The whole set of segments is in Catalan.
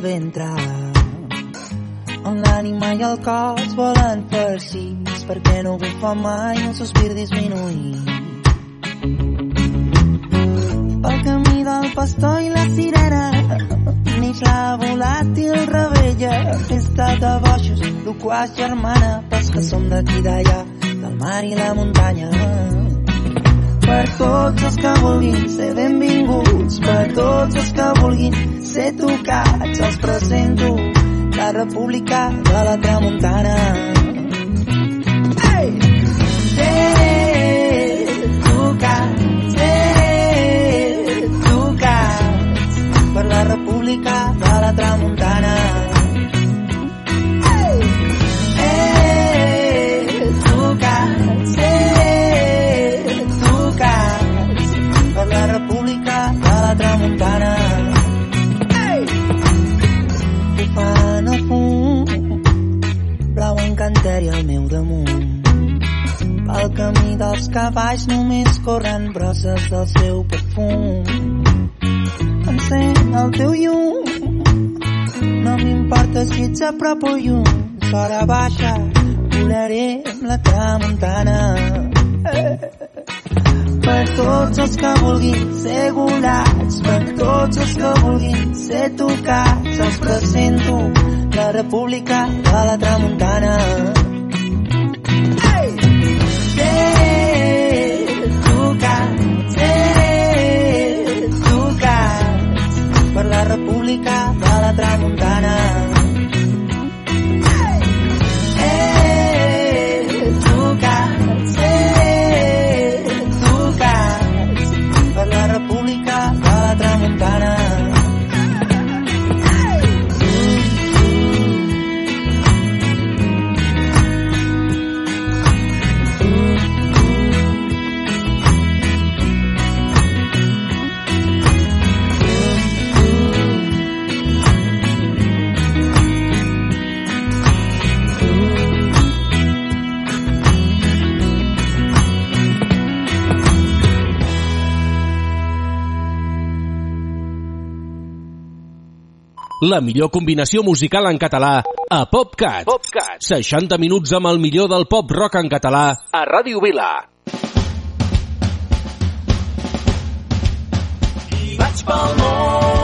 Ventre. On l'ànima i el cos volen farcits perquè no bufa mai el sospir disminuït pel camí del pastor i la sirena neix la volàtil rebella. Festa de boixos loquaç germana pels que som d'aquí d'allà del mar i la muntanya per tots els que vulguin ser benvinguts, per tots els que vulguin ser tocats, els presento la República de la Tramuntana. Hey! Ser tocats, ser tocats per la República dels cavalls només corren brosses del seu perfum. Encén el teu llum, no m'importa si ets a prop o lluny. Sora baixa, volaré amb la tramuntana. Per tots els que vulguin ser volats, per tots els que vulguin ser tocats, els presento la República de la Tramuntana. La República de la Tramuntana. La millor combinació musical en català a PopCat. PopCat. 60 minuts amb el millor del pop rock en català a Ràdio Vila. I vaig pel món.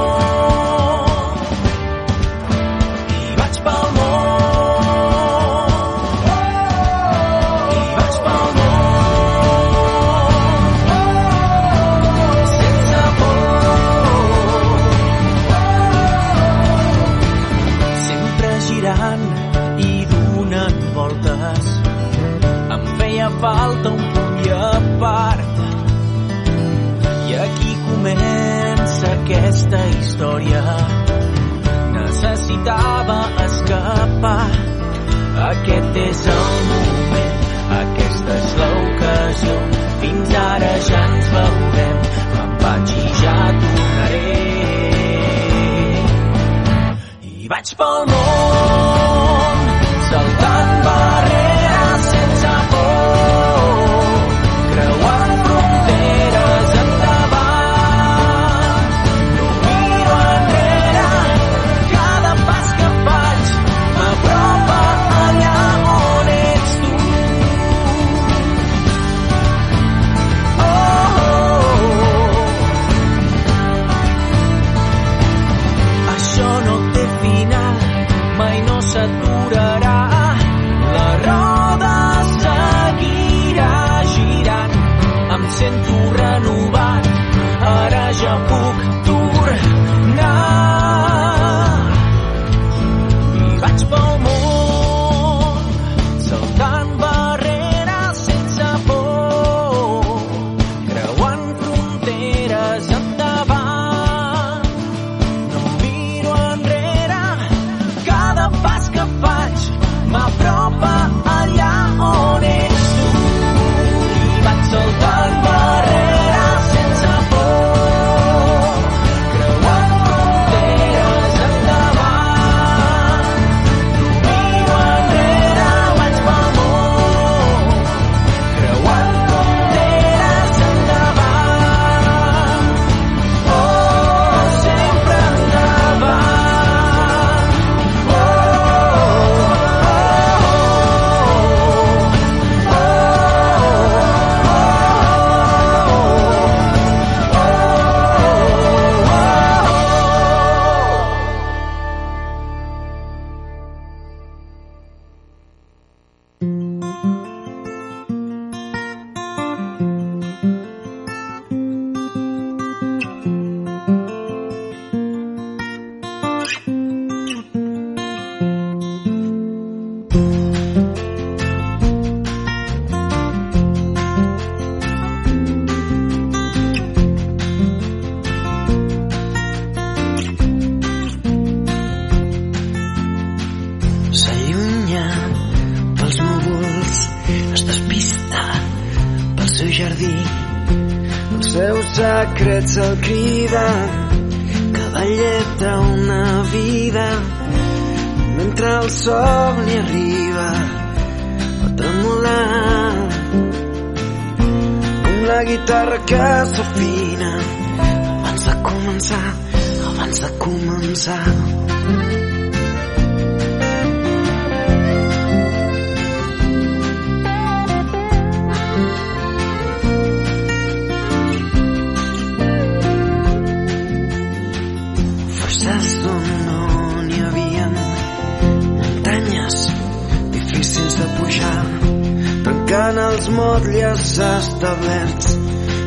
Tancant els motlles establerts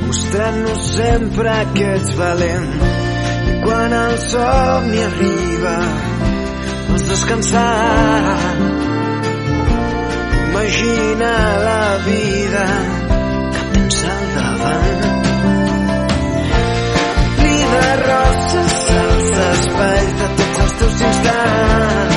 mostrant-nos sempre que ets valent i quan el somni arriba vols descansar. Imagina la vida que tens al davant. Vida roses als espais de tots els teus instants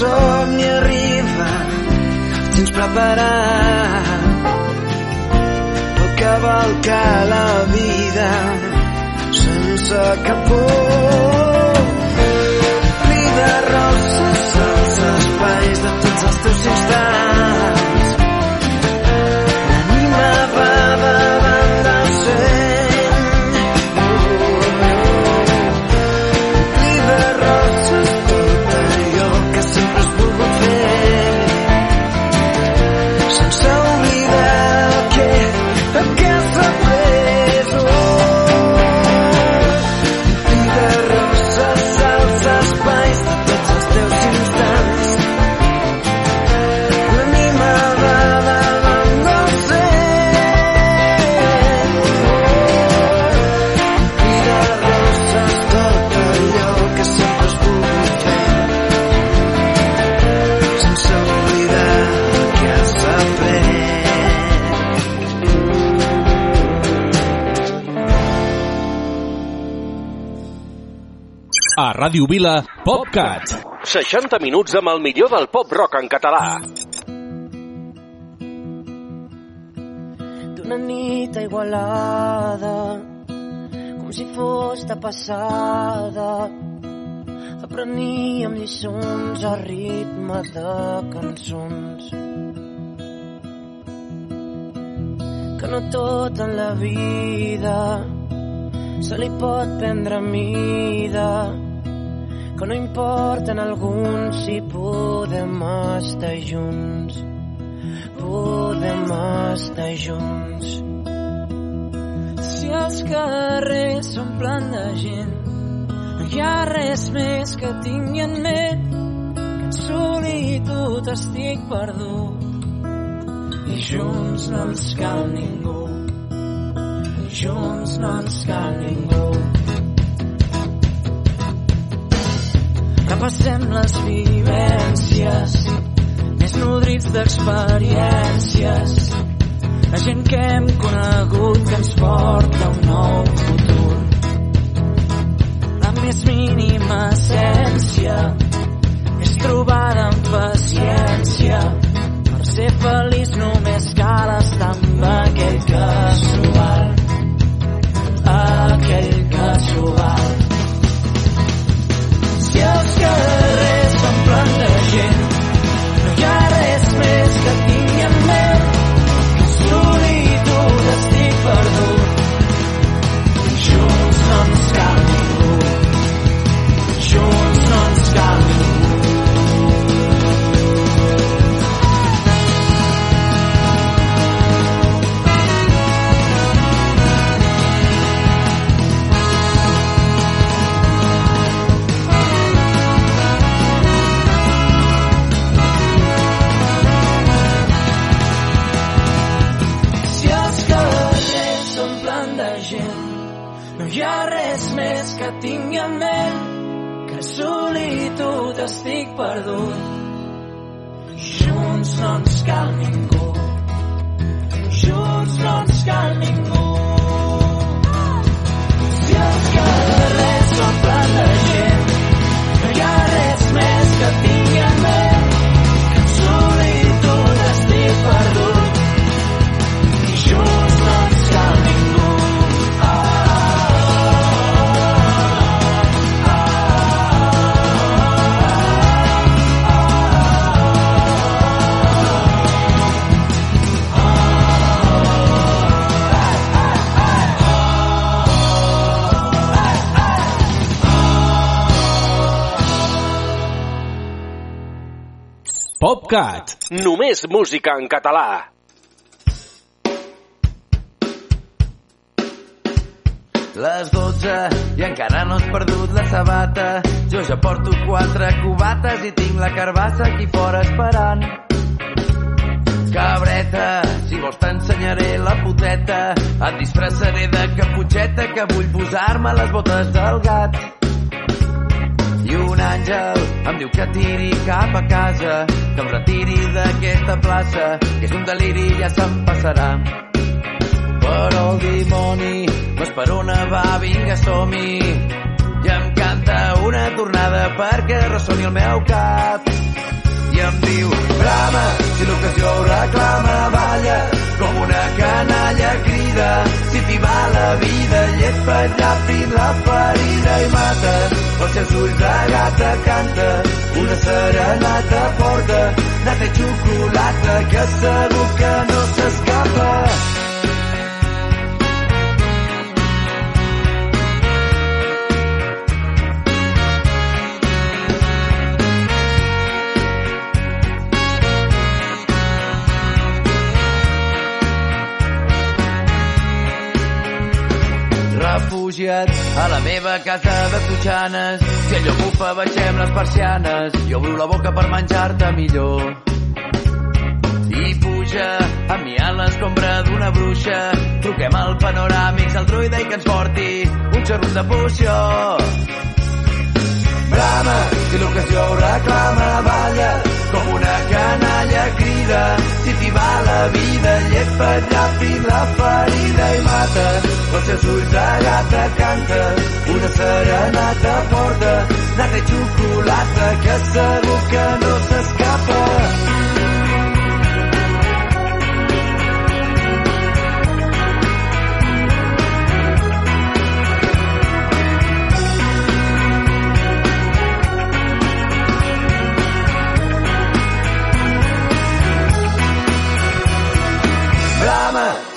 el somni arriba tens preparat pel que vol que la vida sense cap por. Vida roses als espais de tots els teus instants Ràdio Vila, PopCat. 60 minuts amb el millor del pop rock en català. d'una nit Igualada com si fos de passada apreníem lliçons a ritme de cançons que no tot en la vida se li pot prendre mida que no importa en alguns si podem estar junts podem estar junts. Si els carrers s'omplen de gent, no hi ha res més que tingui en ment que en solitud estic perdut. I junts no ens cal ningú, junts no ens cal ningú. repassem les vivències més nodrits d'experiències. La gent que hem conegut que ens porta un nou futur. La més mínima essència és trobada amb paciència. Per ser feliç només cal estar amb aquell que s'ho val aquell que s'ho val que estic perdut. Junts no ens cal ningú. Junts no ens cal ningú. Si els carrers s'omplen de PopCat. Només música en català. Les 12 i encara no has perdut la sabata. Jo ja porto quatre cubates i tinc la carbassa aquí fora esperant. Cabreta, si vols t'ensenyaré la puteta. Et disfressaré de caputxeta que vull posar-me les botes del gat. I un àngel em diu que tiri cap a casa, que em retiri d'aquesta plaça, que és un deliri i ja se'm passarà. Però el dimoni m'esperona, va, vinga, som-hi. I em canta una tornada perquè ressoni el meu cap. I em diu, brama, si l'ocasió reclama, balla, com una canalla crida, si t'hi va la vida, llepa ràpid la ferida i mata, els seus ulls de gata canta, una serenata porta, nata i xocolata, que segur que no s'escapa. Refugiat a la meva casa de Totxanes. Si allò bufa, baixem les persianes i obro la boca per menjar-te millor. I puja amb mi a l'escombra d'una bruixa. Truquem al panoràmics al druida i que ens porti un xorro de poció. T'hi va la vida, llepa ràpid la ferida i mata. Els seus ulls de gata canta, una serenata porta, nata i xocolata, que segur que no s'escapa.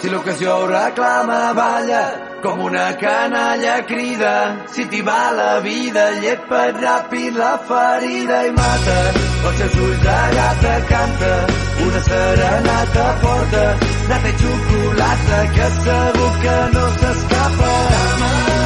Si l'ocasió ho reclama, balla, com una canalla crida. Si t'hi va la vida, llepa't ràpid la ferida i mata. Els seus ulls de gata canta, una serenata porta, nata i xocolata, que segur que no s'escapa. Si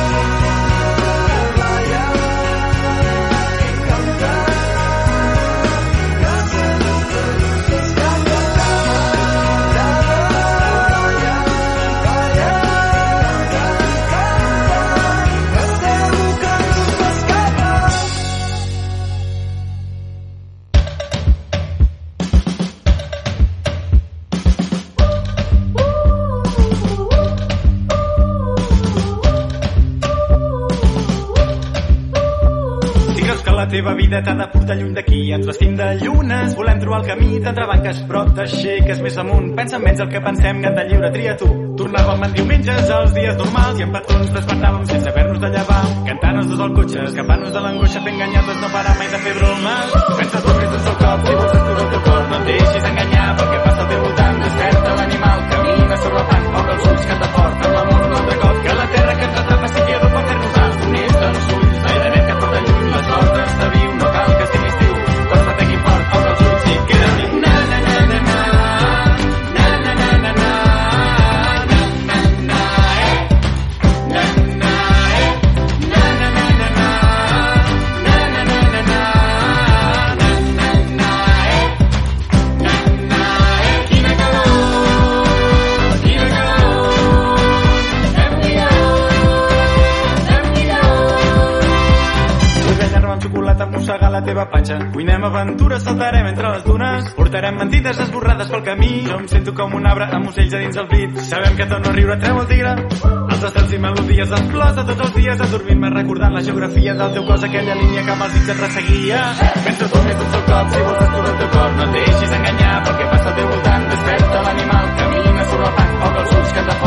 teva vida t'ha de portar lluny d'aquí, ens vestim de llunes, volem trobar el camí d'entrebanques, però t'aixeques més amunt. Pensa menys el que pensem, gata lliure, tria tu. Tornàvem en diumenges als dies normals i en petons despertàvem sense haver-nos de llevar. Cantant-nos dos al cotxe, escapant-nos de l'angoixa, fent ganyades, no parar mai de fer bromes. Pensa tu més d'un sol cop, si vols aturar el teu cor, no et deixis enganyar pel que passa al teu voltant. em sento com un arbre amb ocells a dins el pit. Sabem que torno a riure, treu el tigre. Els estels i melodies, les flors de tots els dies, adormint-me recordant la geografia del teu cos, aquella línia que amb els dits et resseguia. Pensa tot més el sol cop, si vols aturar el teu cor, no et deixis enganyar pel que passa al teu voltant. Desperta l'animal, camina sobre el pas, obre els ulls que t'afon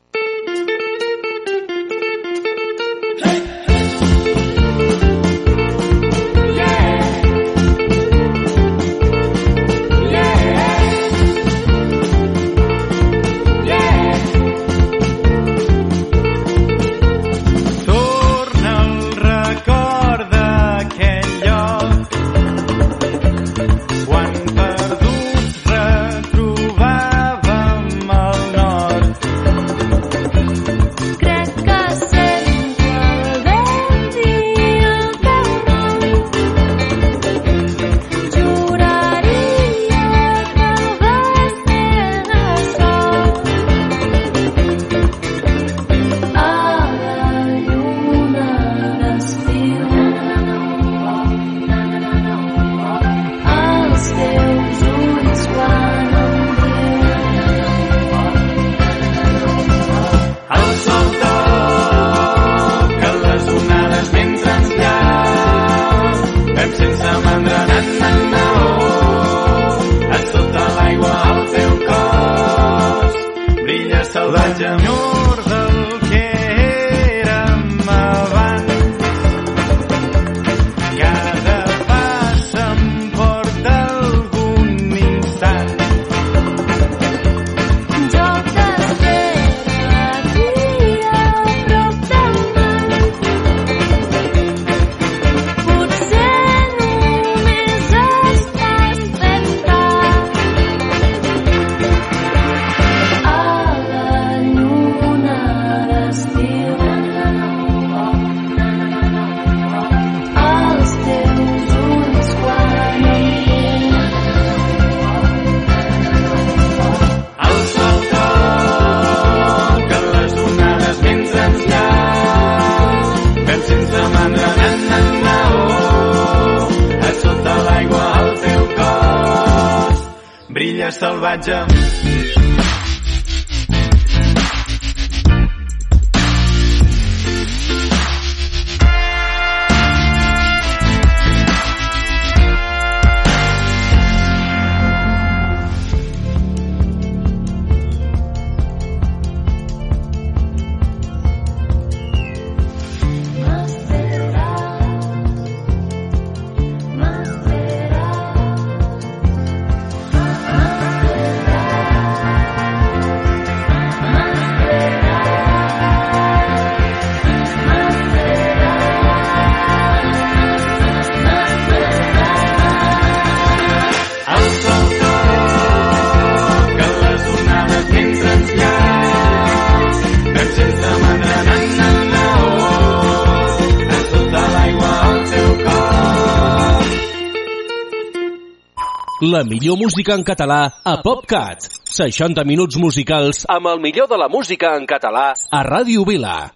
millor música en català a PopCat. 60 minuts musicals amb el millor de la música en català a Ràdio Vila.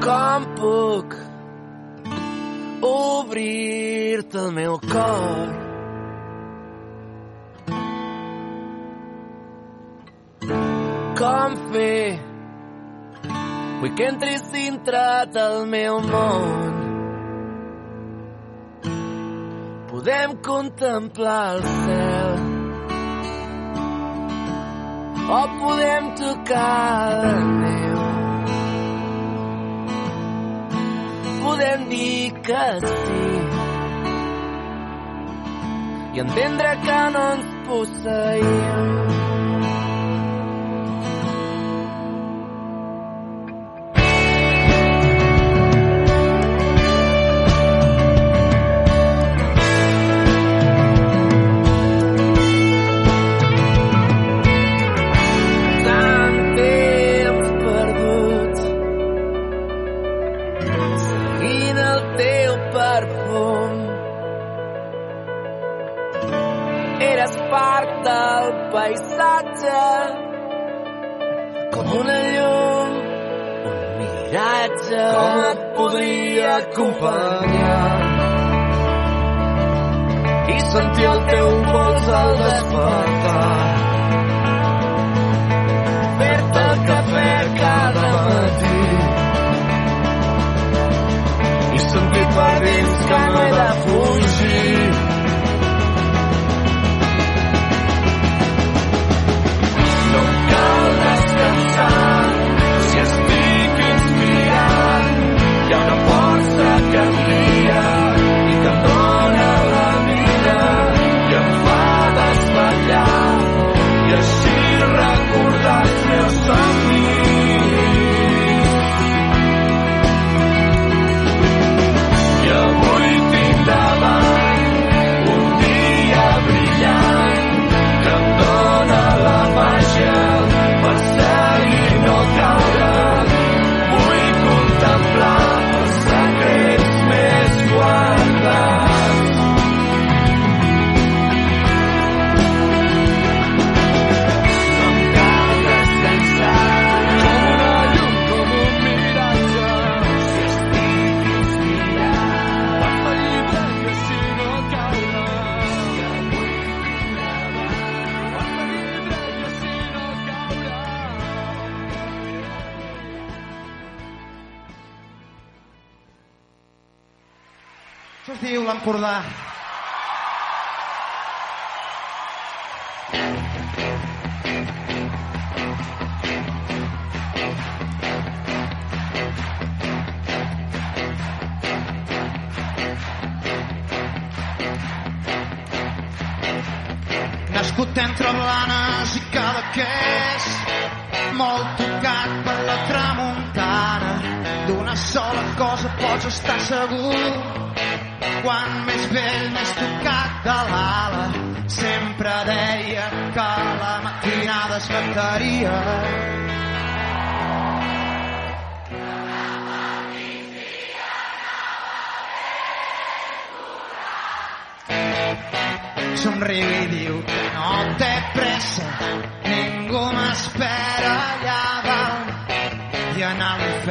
Com puc obrir-te el meu cor? Com fer Vull que entris dintre del meu món podem contemplar el cel. O podem tocar la neu. Podem dir que sí. I entendre que no ens posseïm.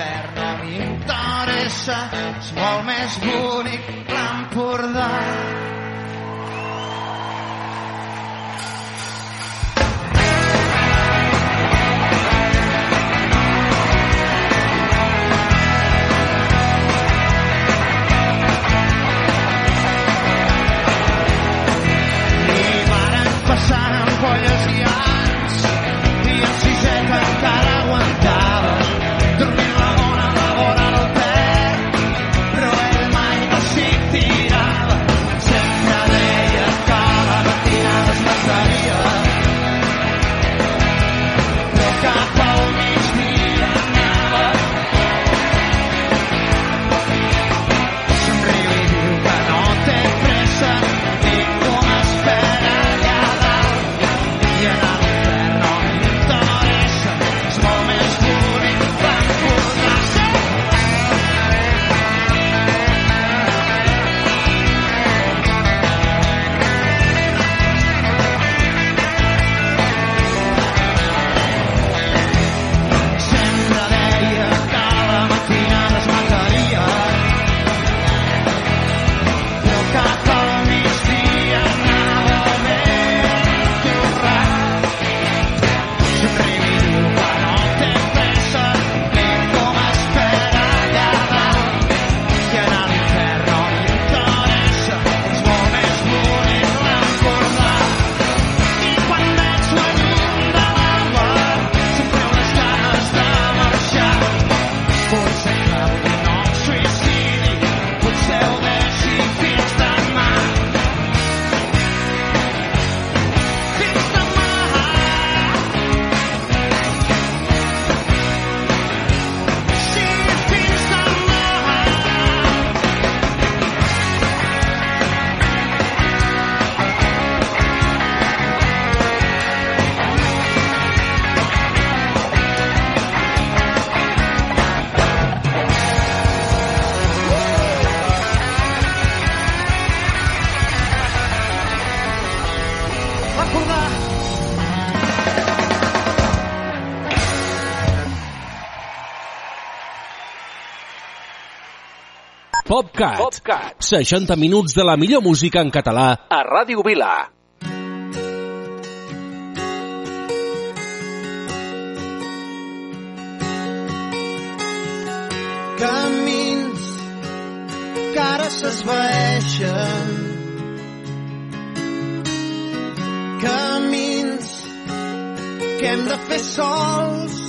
Taverna m'interessa, és molt més bonic l'Empordà. PopCat. PopCat. 60 minuts de la millor música en català a Ràdio Vila. camins que ara s'esvaeixen camins que hem de fer sols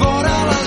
vora les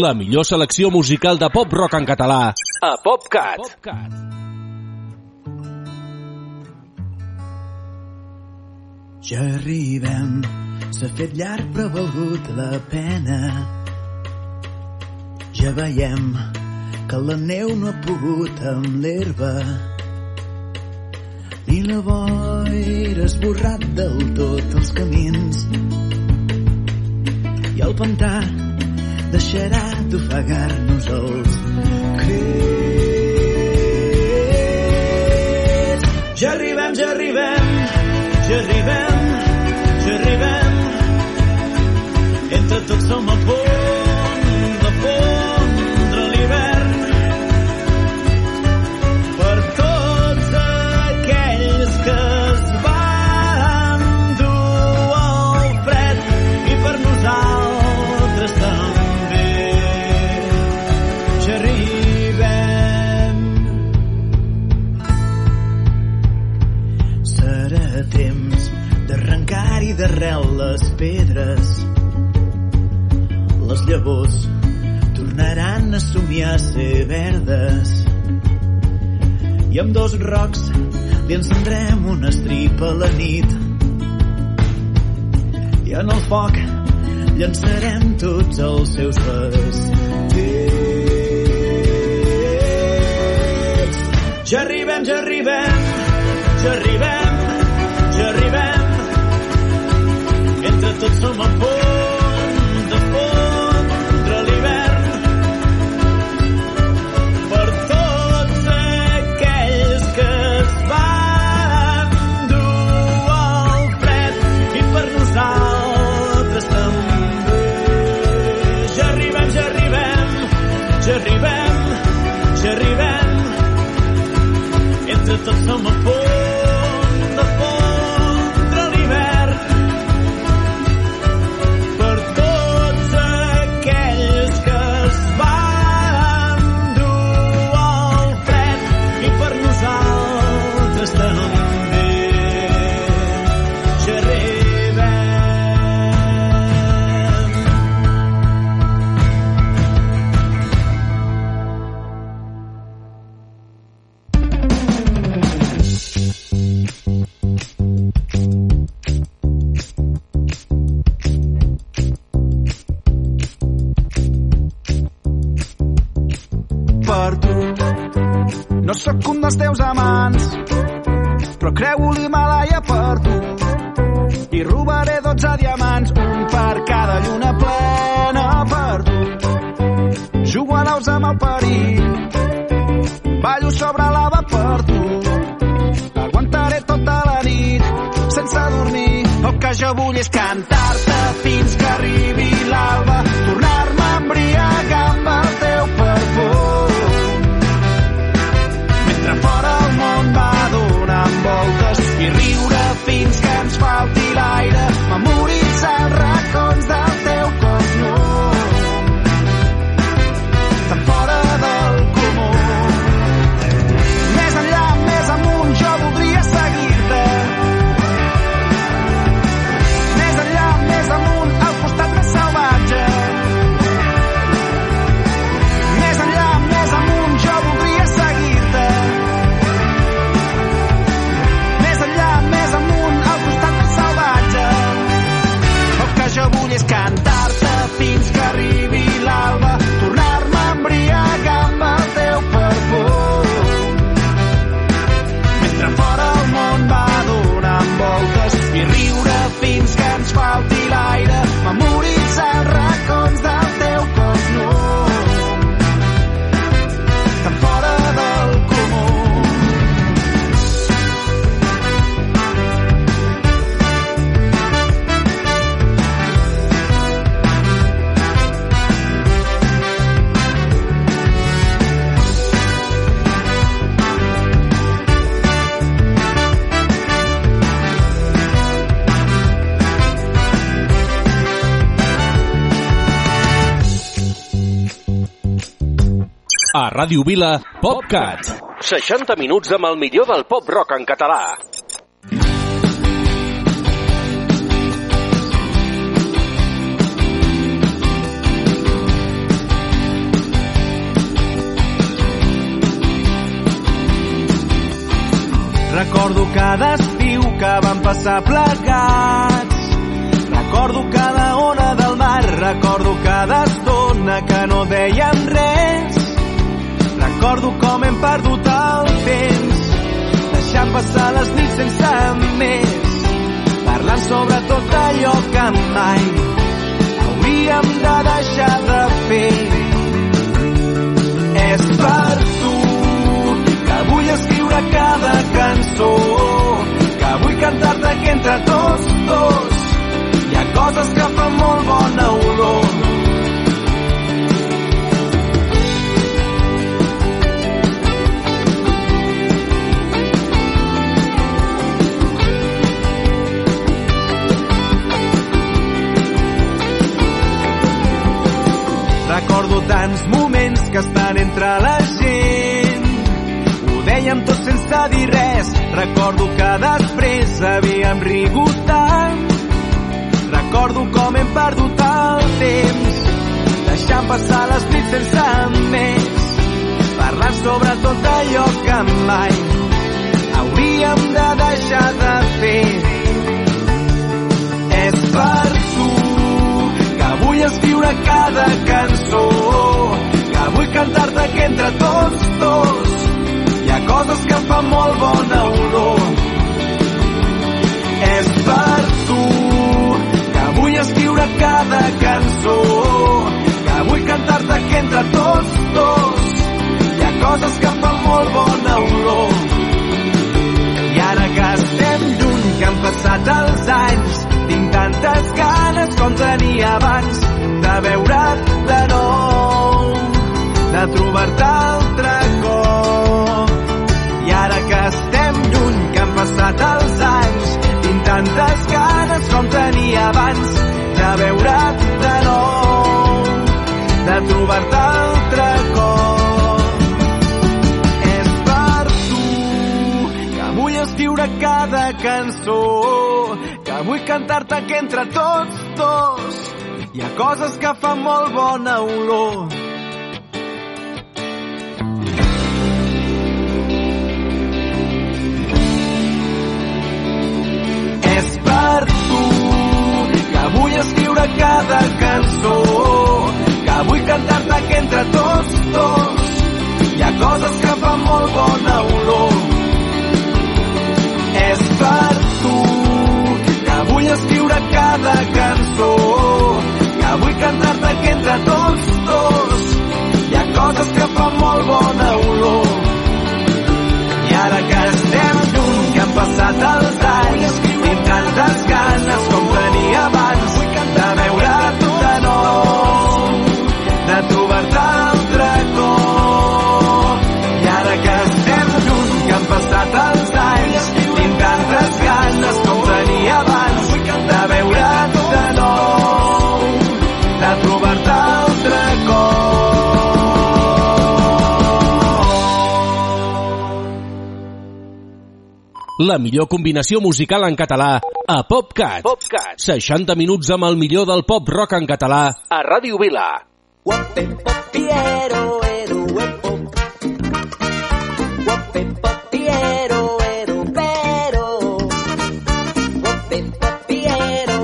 La millor selecció musical de pop-rock en català a PopCat. PopCat. Ja arribem, s'ha fet llarg però ha valgut la pena. Ja veiem que la neu no ha pogut amb l'herba ni la boira ha esborrat del tot els camins i el pantà deixarà d'ofegar-nos els crits. Ja arribem, ja arribem, ja arribem, ja arribem. Entre tots som a punt de fondre d'arrel les pedres. Les llavors tornaran a somiar a ser verdes. I amb dos rocs li encendrem una estripa a la nit. I en el foc llançarem tots els seus vestits. Ja arribem, ja arribem, ja arribem, from a boy. Sóc un dels teus amants, però creu l'Himalaya per tu. I robaré 12 diamants, un per cada lluna plena per tu. Jugo a naus amb el perill, ballo sobre lava per tu. Aguantaré tota la nit sense dormir. El que jo vull és cantar-te Ràdio Vila, PopCat. 60 minuts amb el millor del pop rock en català. Recordo cada estiu que vam passar plegats. Recordo cada ona del mar, recordo cada estona que no dèiem res. Recordo com hem perdut el temps, deixant passar les nits sense més, parlant sobre tot allò que mai hauríem de deixar de fer. És per tu que vull escriure cada cançó, que vull cantar-te que entre tots que estan entre la gent. Ho dèiem tot sense dir res. Recordo que després havíem rigut tant. Recordo com hem perdut el temps, deixant passar les nits sense més, parlant sobre tot allò que mai hauríem de deixar de fer. És per tu que vull escriure cada cançó, vull cantar-te que entre tots dos hi ha coses que fan molt bona olor. És per tu que vull escriure cada cançó, que vull cantar-te que entre tots dos hi ha coses que fan molt bona olor. I ara que estem lluny, que han passat els anys, tinc tantes ganes com tenia abans de veure't de nou, de trobar-te altre cop. I ara que estem lluny, que han passat els anys, tinc tantes ganes com tenia abans de veure't de nou, de trobar-te altre cop. És per tu que vull escriure cada cançó, que vull cantar-te que entre tots dos hi ha coses que fan molt bona olor. Dos hi ha coses que fan molt bona olor. És per tu que vull escriure cada cançó, que vull cantar-te que entre tots dos hi ha coses que fan molt bona olor. I ara que estem que han passat els anys, tantes La millor combinació musical en català a PopCat. PopCat. 60 minuts amb el millor del pop rock en català a Ràdio Vila. Guape popiero, ero huepo. Guape popiero, ero pero. Guape popiero,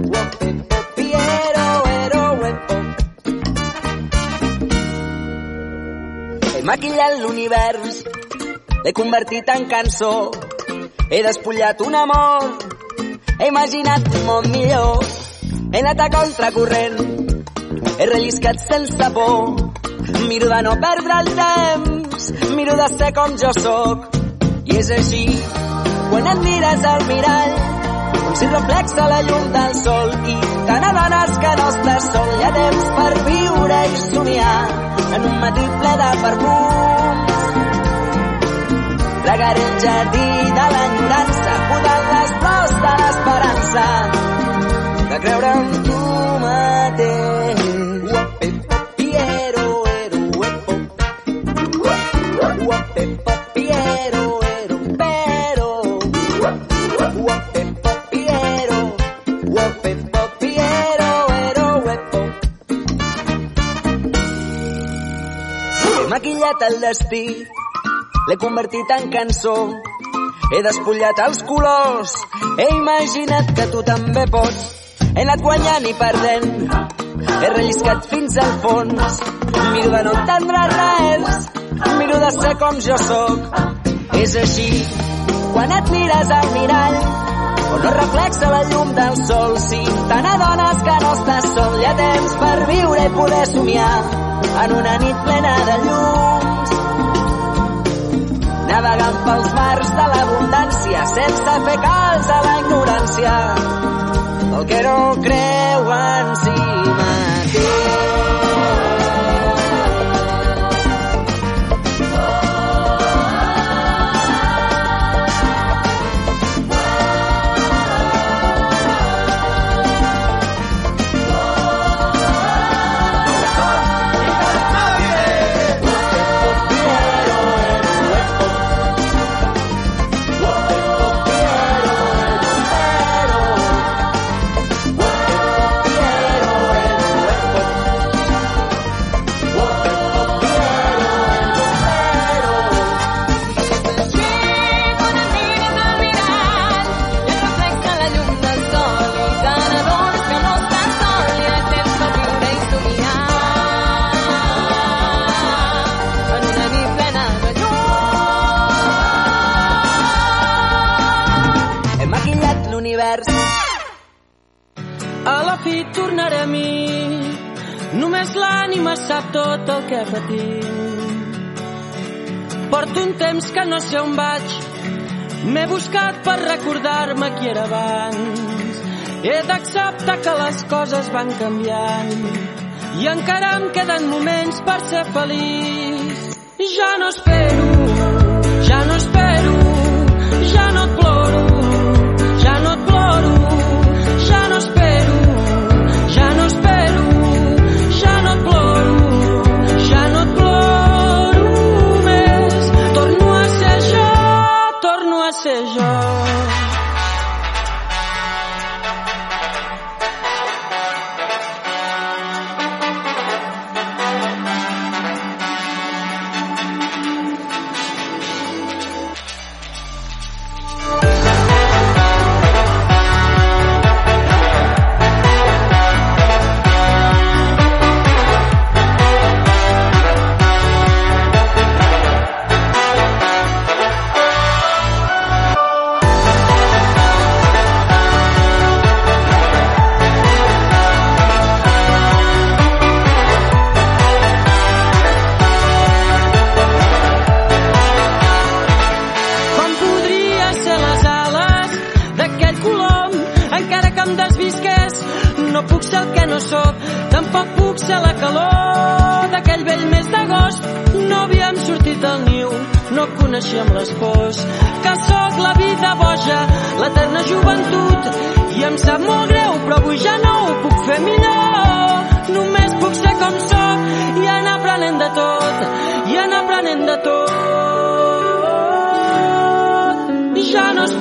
guape popiero, ero. He maquillat l'univers, l'he convertit en cançó. He despullat un amor, he imaginat un món millor. He anat a contracorrent, he relliscat sense por. Miro de no perdre el temps, miro de ser com jo sóc. I és així, quan et mires al mirall, com si reflexa la llum del sol i te n'adones que no estàs sol. Hi ha temps per viure i somiar en un matí ple de perfums. Regaré el jardí de l'enyorança, podant les flors de l'esperança, de creure en tu mateix. Guape, popiero, ero huepo. Guape, popiero, ero pero. Guape, popiero, guape, popiero, ero huepo. He maquillat el destí, l'he convertit en cançó. He despullat els colors, he imaginat que tu també pots. He anat guanyant i perdent, he relliscat fins al fons. Miro de no entendre res, miro de ser com jo sóc. És així, quan et mires al mirall, on no reflexa la llum del sol. Si te n'adones que no estàs sol, hi ha temps per viure i poder somiar en una nit plena de llums. Navegant pels mars de l'abundància sense fer calç a la ignorància. El que no creu en si mateix. No sé on vaig, m'he buscat per recordar-me qui era abans. He d'acceptar que les coses van canviant i encara em queden moments per ser feliç. Ja no espero, ser la calor d'aquell vell mes d'agost. No havíem sortit del niu no coneixíem les pors que sóc la vida boja l'eterna joventut. I em sap molt greu però avui ja no ho puc fer millor. Només puc ser com sóc i anar aprenent de tot i anar aprenent de tot. Ja no espero,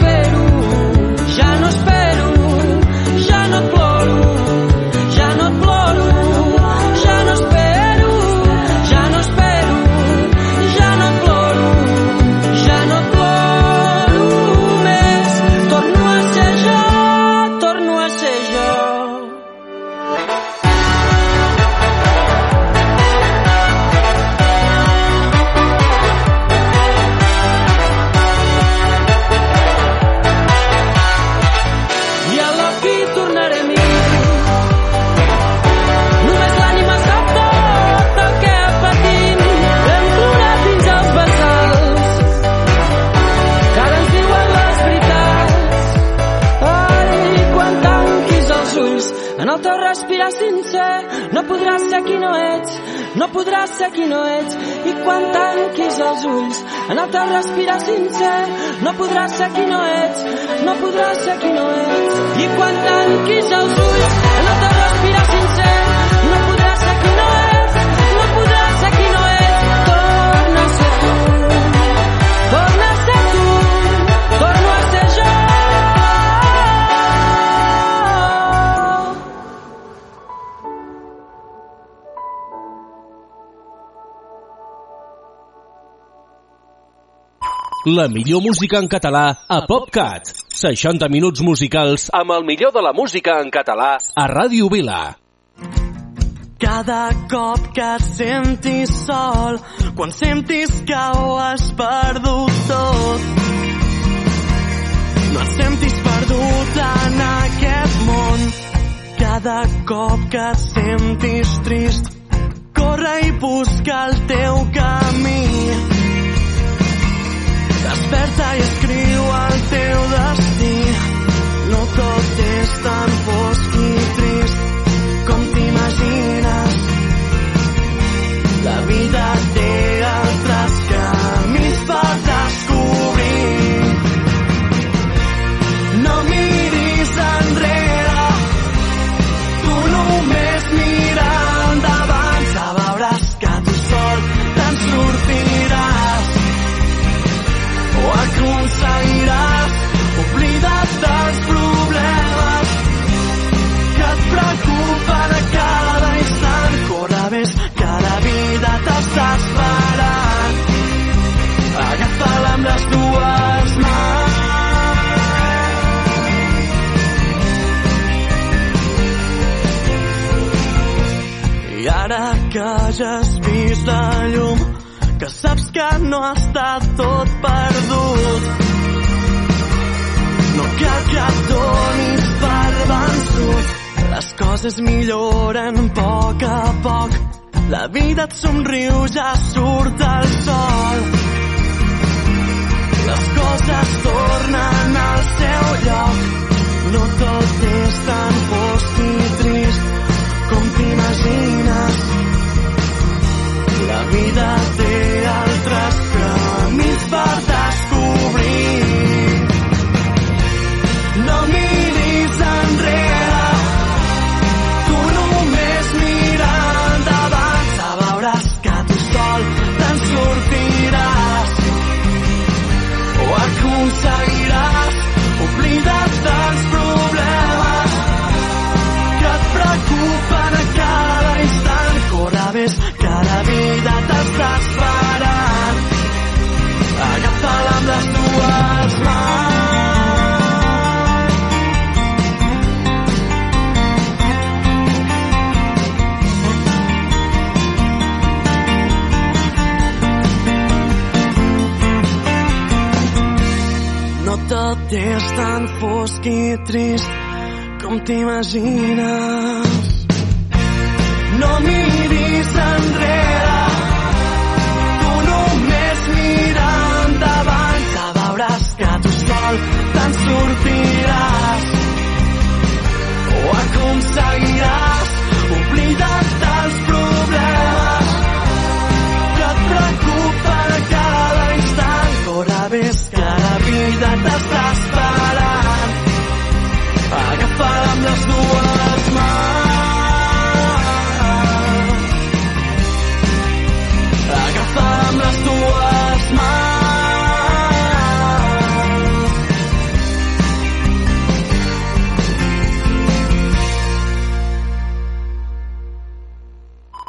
La millor música en català a PopCat. 60 minuts musicals amb el millor de la música en català a Ràdio Vila. Cada cop que et sentis sol, quan sentis que ho has perdut tot, no et sentis perdut en aquest món. Cada cop que et sentis trist, corre i busca el teu camí. Desperta i escriu el teu destí. No tot és tan fosc i trist com t'imagines. La vida té saps que no estat tot perdut. No cal que et donis per vençut. Les coses milloren a poc a poc. La vida et somriu, ja surt el sol.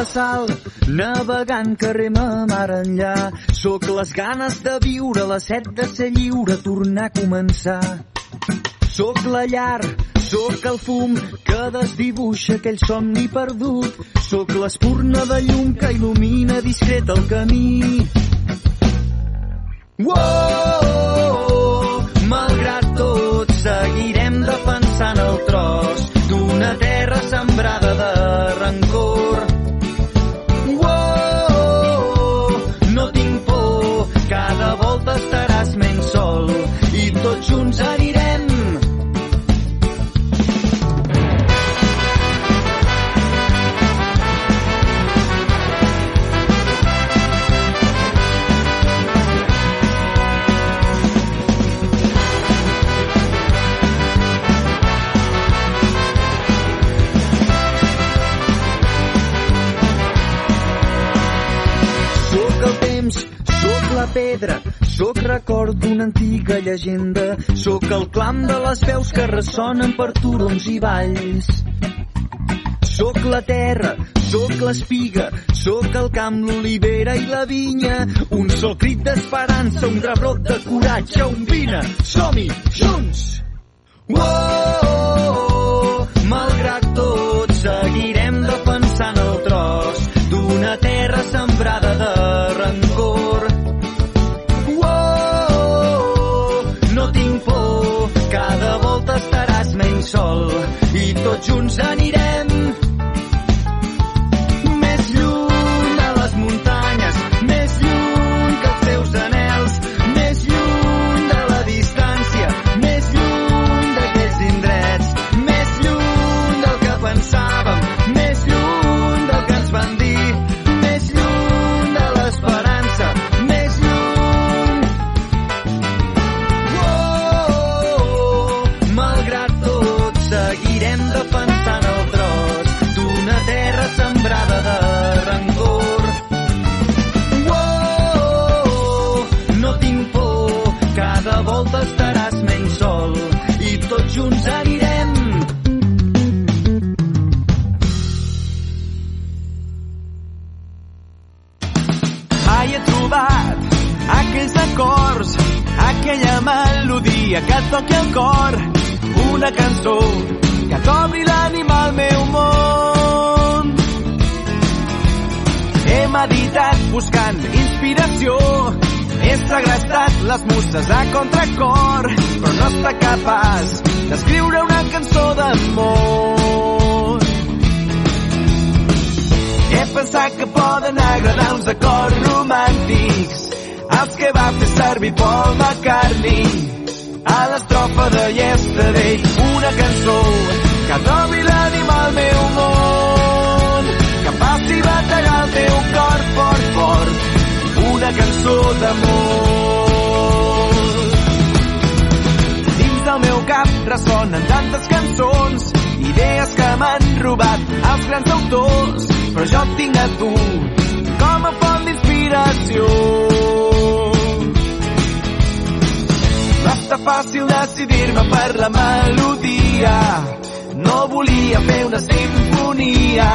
la sal, navegant carrer ma mar enllà. Sóc les ganes de viure, la set de ser lliure, tornar a començar. Sóc la llar, sóc el fum que desdibuixa aquell somni perdut. Sóc l'espurna de llum que il·lumina discret el camí. Wow, malgrat tot, seguirem defensant el tros d'una terra sembrada pedra, sóc record d'una antiga llegenda, sóc el clam de les veus que ressonen per turons i valls. Sóc la terra, sóc l'espiga, sóc el camp, l'olivera i la vinya, un sol crit d'esperança, un rebrot de coratge, un vine, som-hi, junts! Oh, junts anirem aquella melodia que et toqui el cor, una cançó que t'obri l'ànima al meu món. He meditat buscant inspiració, he segrestat les musses a contracor, però no està capaç d'escriure una cançó d'amor. He pensat que poden agradar uns acords romàntics els que va fer servir Paul McCartney a l'estrofa de Yesterday una cançó que trobi l'ànima al meu món que passi bategar el teu cor fort, fort una cançó d'amor dins del meu cap ressonen tantes cançons idees que m'han robat els grans autors però jo tinc a tu com a font d'inspiració. Basta fàcil decidir-me per la melodia. No volia fer una sinfonia.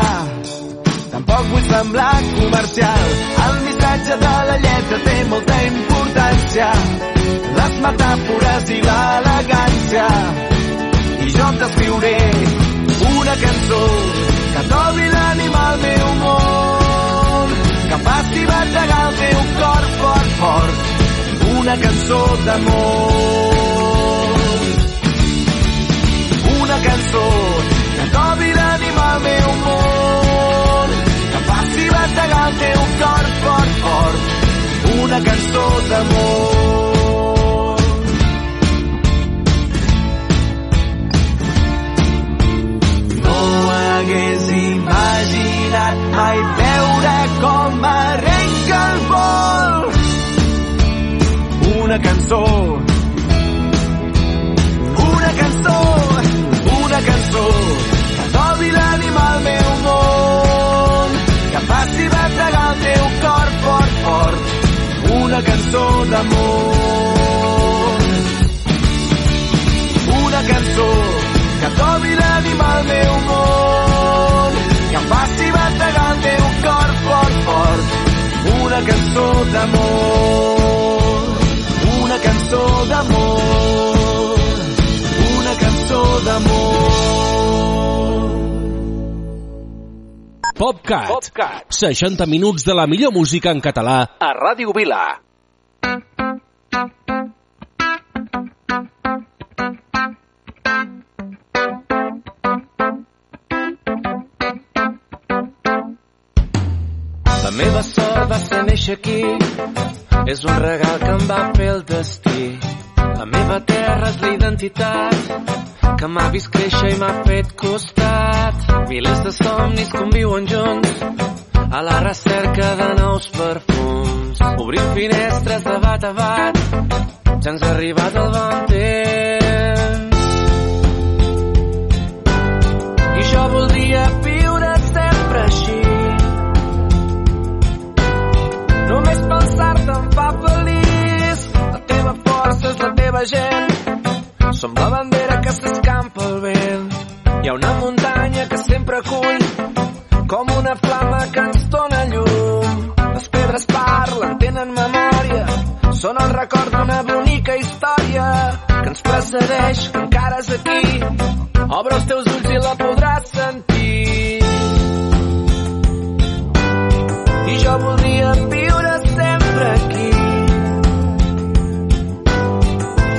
Tampoc vull semblar comercial. El missatge de la lletra té molta importància. Les metàfores i l'elegància. I jo t'escriuré una cançó que trobi l'ànima al meu món, que faci bategar el teu cor fort, fort. Una cançó d'amor. Una cançó que trobi l'ànima al meu món, que faci bategar el teu cor fort, fort. Una cançó d'amor. Imaginat mai veure com arrenca el vol. Una cançó, una cançó, una cançó que trobi l'ànima al meu món, que faci bategar el teu cor fort, fort. Una cançó d'amor. Una cançó que trobi l'ànima al meu món, que faci bategar el teu cor fort, fort. Una cançó d'amor, cançó d'amor, una cançó d'amor. PopCat. PopCat. 60 minuts de la millor música en català a Ràdio Vila. La meva sort néixer aquí, és un regal que em va fer el destí. La meva terra és la identitat que m'ha vist créixer i m'ha fet costat. Milers de somnis conviuen junts a la recerca de nous perfums. Obrim finestres de bat a bat, ja ens ha arribat el bon temps. Em fa feliç. La teva força és la teva gent. Som la bandera que s'escampa al vent. Hi ha una muntanya que sempre acull com una flama que ens dona llum. Les pedres parlen, tenen memòria. Són el record d'una bonica història que ens precedeix, que encara és aquí. Obre els teus ulls i la podràs sentir. I jo voldria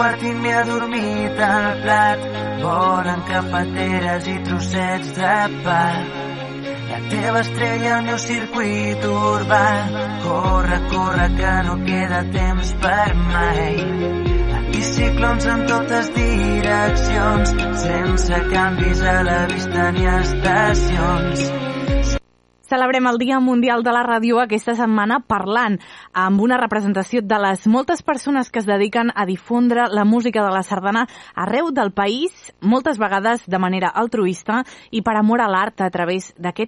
Quart i m'he adormit al plat. Volen capateres i trossets de pa. La teva estrella al meu circuit urbà. Corre, corre que no queda temps per mai. El bicicló cançons en totes direccions, sense canvis a la vista ni estacions. Celebrem el Dia Mundial de la Ràdio aquesta setmana parlant amb una representació de les moltes persones que es dediquen a difondre la música de la sardana arreu del país, moltes vegades de manera altruista i per amor a l'art a través d'aquest